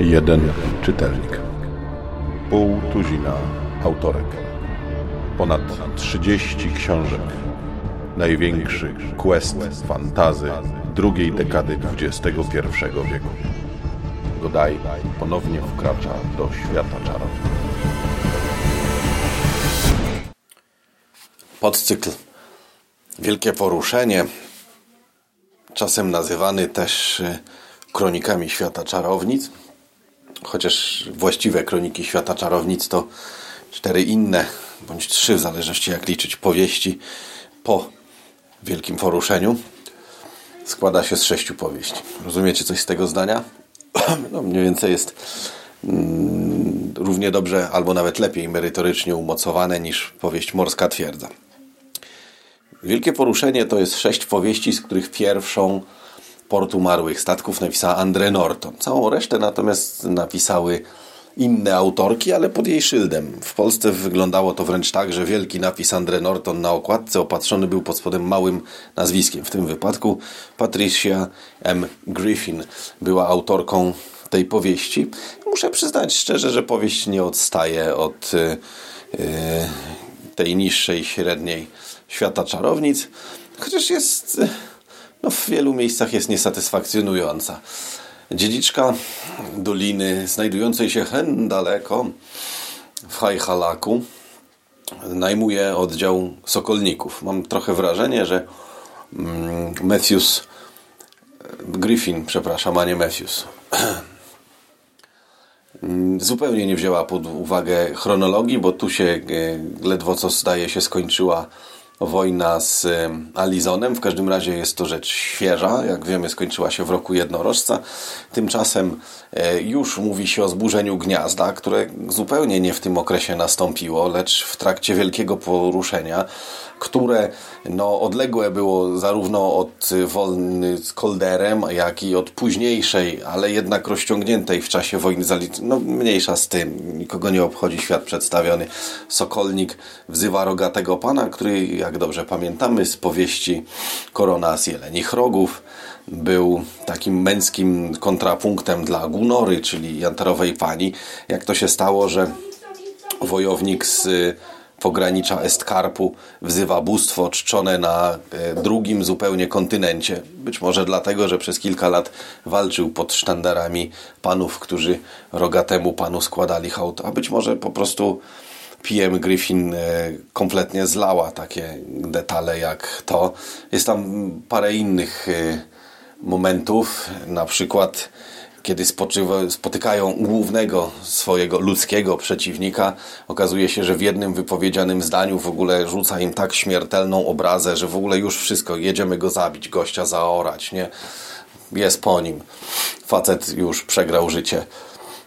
Jeden czytelnik. Pół tuzina autorek. Ponad 30 książek. Największy quest fantazy drugiej dekady XXI wieku. Godaj ponownie wkracza do świata czarów. Podcykl Wielkie Poruszenie, czasem nazywany też y, kronikami świata czarownic, chociaż właściwe kroniki świata czarownic to cztery inne, bądź trzy, w zależności jak liczyć, powieści po Wielkim Poruszeniu. Składa się z sześciu powieści. Rozumiecie coś z tego zdania? No, mniej więcej jest mm, równie dobrze, albo nawet lepiej merytorycznie umocowane niż powieść Morska Twierdza. Wielkie Poruszenie to jest sześć powieści, z których pierwszą Port Umarłych Statków napisała Andre Norton. Całą resztę natomiast napisały inne autorki, ale pod jej szyldem. W Polsce wyglądało to wręcz tak, że wielki napis Andre Norton na okładce opatrzony był pod spodem małym nazwiskiem. W tym wypadku Patricia M. Griffin była autorką tej powieści. Muszę przyznać szczerze, że powieść nie odstaje od yy, tej niższej, średniej świata czarownic, chociaż jest no, w wielu miejscach jest niesatysfakcjonująca. Dziedziczka doliny znajdującej się hen daleko w Hajhalaku najmuje oddział sokolników. Mam trochę wrażenie, że mm, Matthews Griffin, przepraszam, a nie Matthews zupełnie nie wzięła pod uwagę chronologii, bo tu się e, ledwo co zdaje się skończyła wojna z Alizonem. W każdym razie jest to rzecz świeża. Jak wiemy, skończyła się w roku jednorożca. Tymczasem e, już mówi się o zburzeniu gniazda, które zupełnie nie w tym okresie nastąpiło, lecz w trakcie wielkiego poruszenia, które no, odległe było zarówno od wojny z Kolderem, jak i od późniejszej, ale jednak rozciągniętej w czasie wojny z Alizonem. No, mniejsza z tym. Nikogo nie obchodzi świat przedstawiony. Sokolnik wzywa rogatego pana, który, jak dobrze pamiętamy z powieści Korona z Jelenich Rogów, był takim męskim kontrapunktem dla Gunory, czyli jantarowej pani. Jak to się stało, że wojownik z pogranicza Estkarpu wzywa bóstwo czczone na e, drugim zupełnie kontynencie. Być może dlatego, że przez kilka lat walczył pod sztandarami panów, którzy rogatemu panu składali hołd, a być może po prostu PM Griffin e, kompletnie zlała takie detale jak to. Jest tam parę innych e, momentów, na przykład kiedy spoczywa, spotykają głównego swojego ludzkiego przeciwnika, okazuje się, że w jednym wypowiedzianym zdaniu w ogóle rzuca im tak śmiertelną obrazę, że w ogóle już wszystko, jedziemy go zabić, gościa zaorać, nie? Jest po nim. Facet już przegrał życie.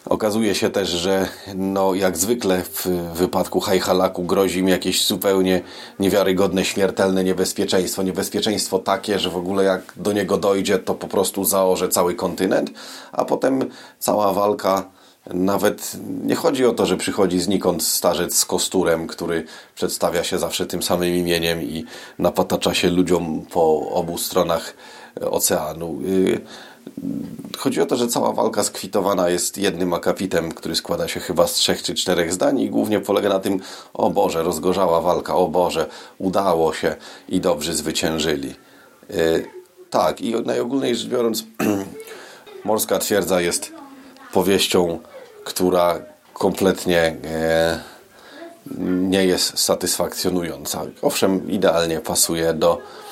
Okazuje się też, że no, jak zwykle w wypadku Hajhalaku grozi im jakieś zupełnie niewiarygodne, śmiertelne niebezpieczeństwo. Niebezpieczeństwo takie, że w ogóle jak do niego dojdzie, to po prostu zaorze cały kontynent, a potem cała walka nawet nie chodzi o to, że przychodzi znikąd starzec z kosturem, który przedstawia się zawsze tym samym imieniem i napatacza się ludziom po obu stronach oceanu. Chodzi o to, że cała walka skwitowana jest jednym akapitem, który składa się chyba z trzech czy czterech zdań i głównie polega na tym, o Boże, rozgorzała walka, o Boże, udało się i dobrzy zwyciężyli. Yy, tak, i najogólniej rzecz biorąc, Morska Twierdza jest powieścią, która kompletnie yy, nie jest satysfakcjonująca. Owszem, idealnie pasuje do E,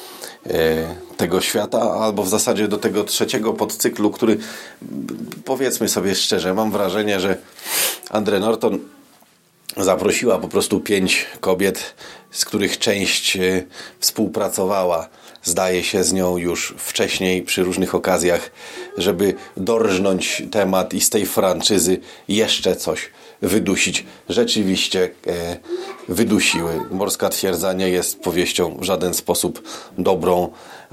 tego świata, albo w zasadzie do tego trzeciego podcyklu, który powiedzmy sobie szczerze, mam wrażenie, że Andre Norton zaprosiła po prostu pięć kobiet, z których część e, współpracowała, zdaje się, z nią już wcześniej przy różnych okazjach, żeby dorżnąć temat i z tej franczyzy jeszcze coś wydusić. Rzeczywiście e, wydusiły. Morska Twierdza nie jest powieścią w żaden sposób dobrą,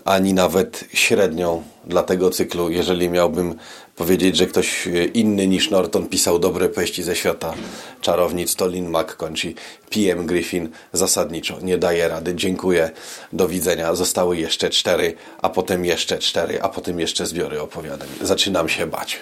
ani nawet średnią dla tego cyklu. Jeżeli miałbym powiedzieć, że ktoś inny niż Norton pisał dobre peści ze świata czarownic, to Lin McConch i PM Griffin zasadniczo nie daje rady. Dziękuję, do widzenia. Zostały jeszcze cztery, a potem jeszcze cztery, a potem jeszcze zbiory opowiadań. Zaczynam się bać.